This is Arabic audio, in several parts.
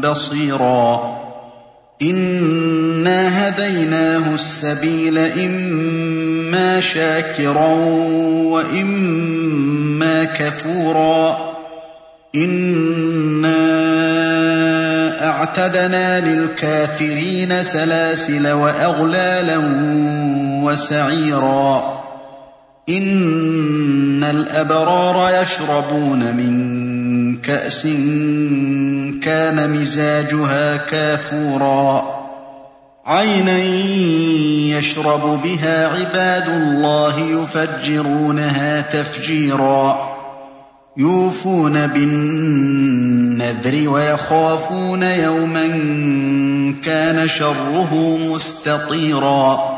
بصيرا. إنا هديناه السبيل إما شاكرا وإما كفورا. إنا أعتدنا للكافرين سلاسل وأغلالا وسعيرا. إن الأبرار يشربون من كأس كان مزاجها كافورا. عينا يشرب بها عباد الله يفجرونها تفجيرا. يوفون بالنذر ويخافون يوما كان شره مستطيرا.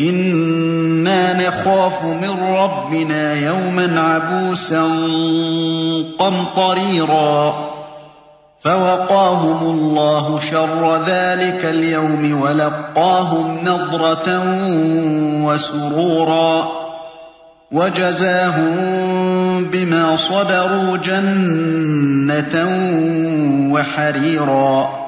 إِنَّا نَخَافُ مِن رَّبِّنَا يَوْمًا عَبُوسًا قَمْطَرِيرًا فَوَقَاهُمُ اللَّهُ شَرَّ ذَٰلِكَ الْيَوْمِ وَلَقَّاهُمْ نَضْرَةً وَسُرُورًا وَجَزَاهُم بِمَا صَبَرُوا جَنَّةً وَحَرِيرًا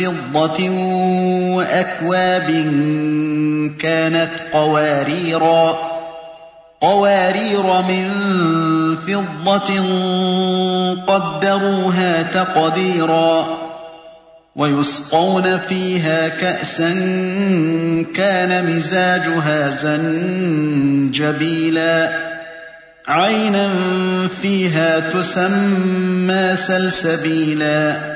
فِضَّةٍ وَأَكْوَابٍ كَانَتْ قَوَارِيرَا قَوَارِيرَ مِن فِضَّةٍ قَدَّرُوهَا تَقْدِيرًا وَيُسْقَوْنَ فِيهَا كَأْسًا كَانَ مِزَاجُهَا زَنجَبِيلًا. عَيْنًا فِيهَا تُسَمَّىٰ سَلْسَبِيلًا.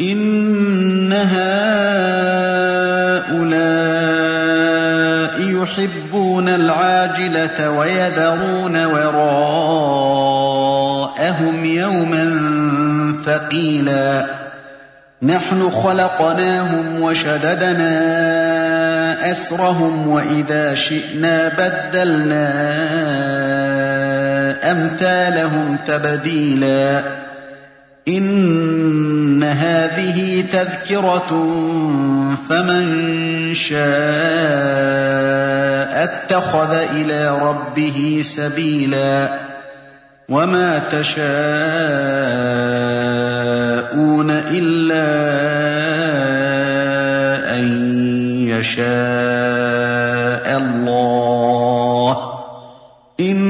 إن هؤلاء يحبون العاجلة ويذرون وراءهم يوما ثقيلا نحن خلقناهم وشددنا أسرهم وإذا شئنا بدلنا أمثالهم تبديلا إِنَّ هَٰذِهِ تَذْكِرَةٌ فَمَن شَاءَ اتَّخَذَ إِلَىٰ رَبِّهِ سَبِيلًا وَمَا تَشَاءُونَ إِلَّا أَن يَشَاءَ اللَّهُ ۚ إِنَّ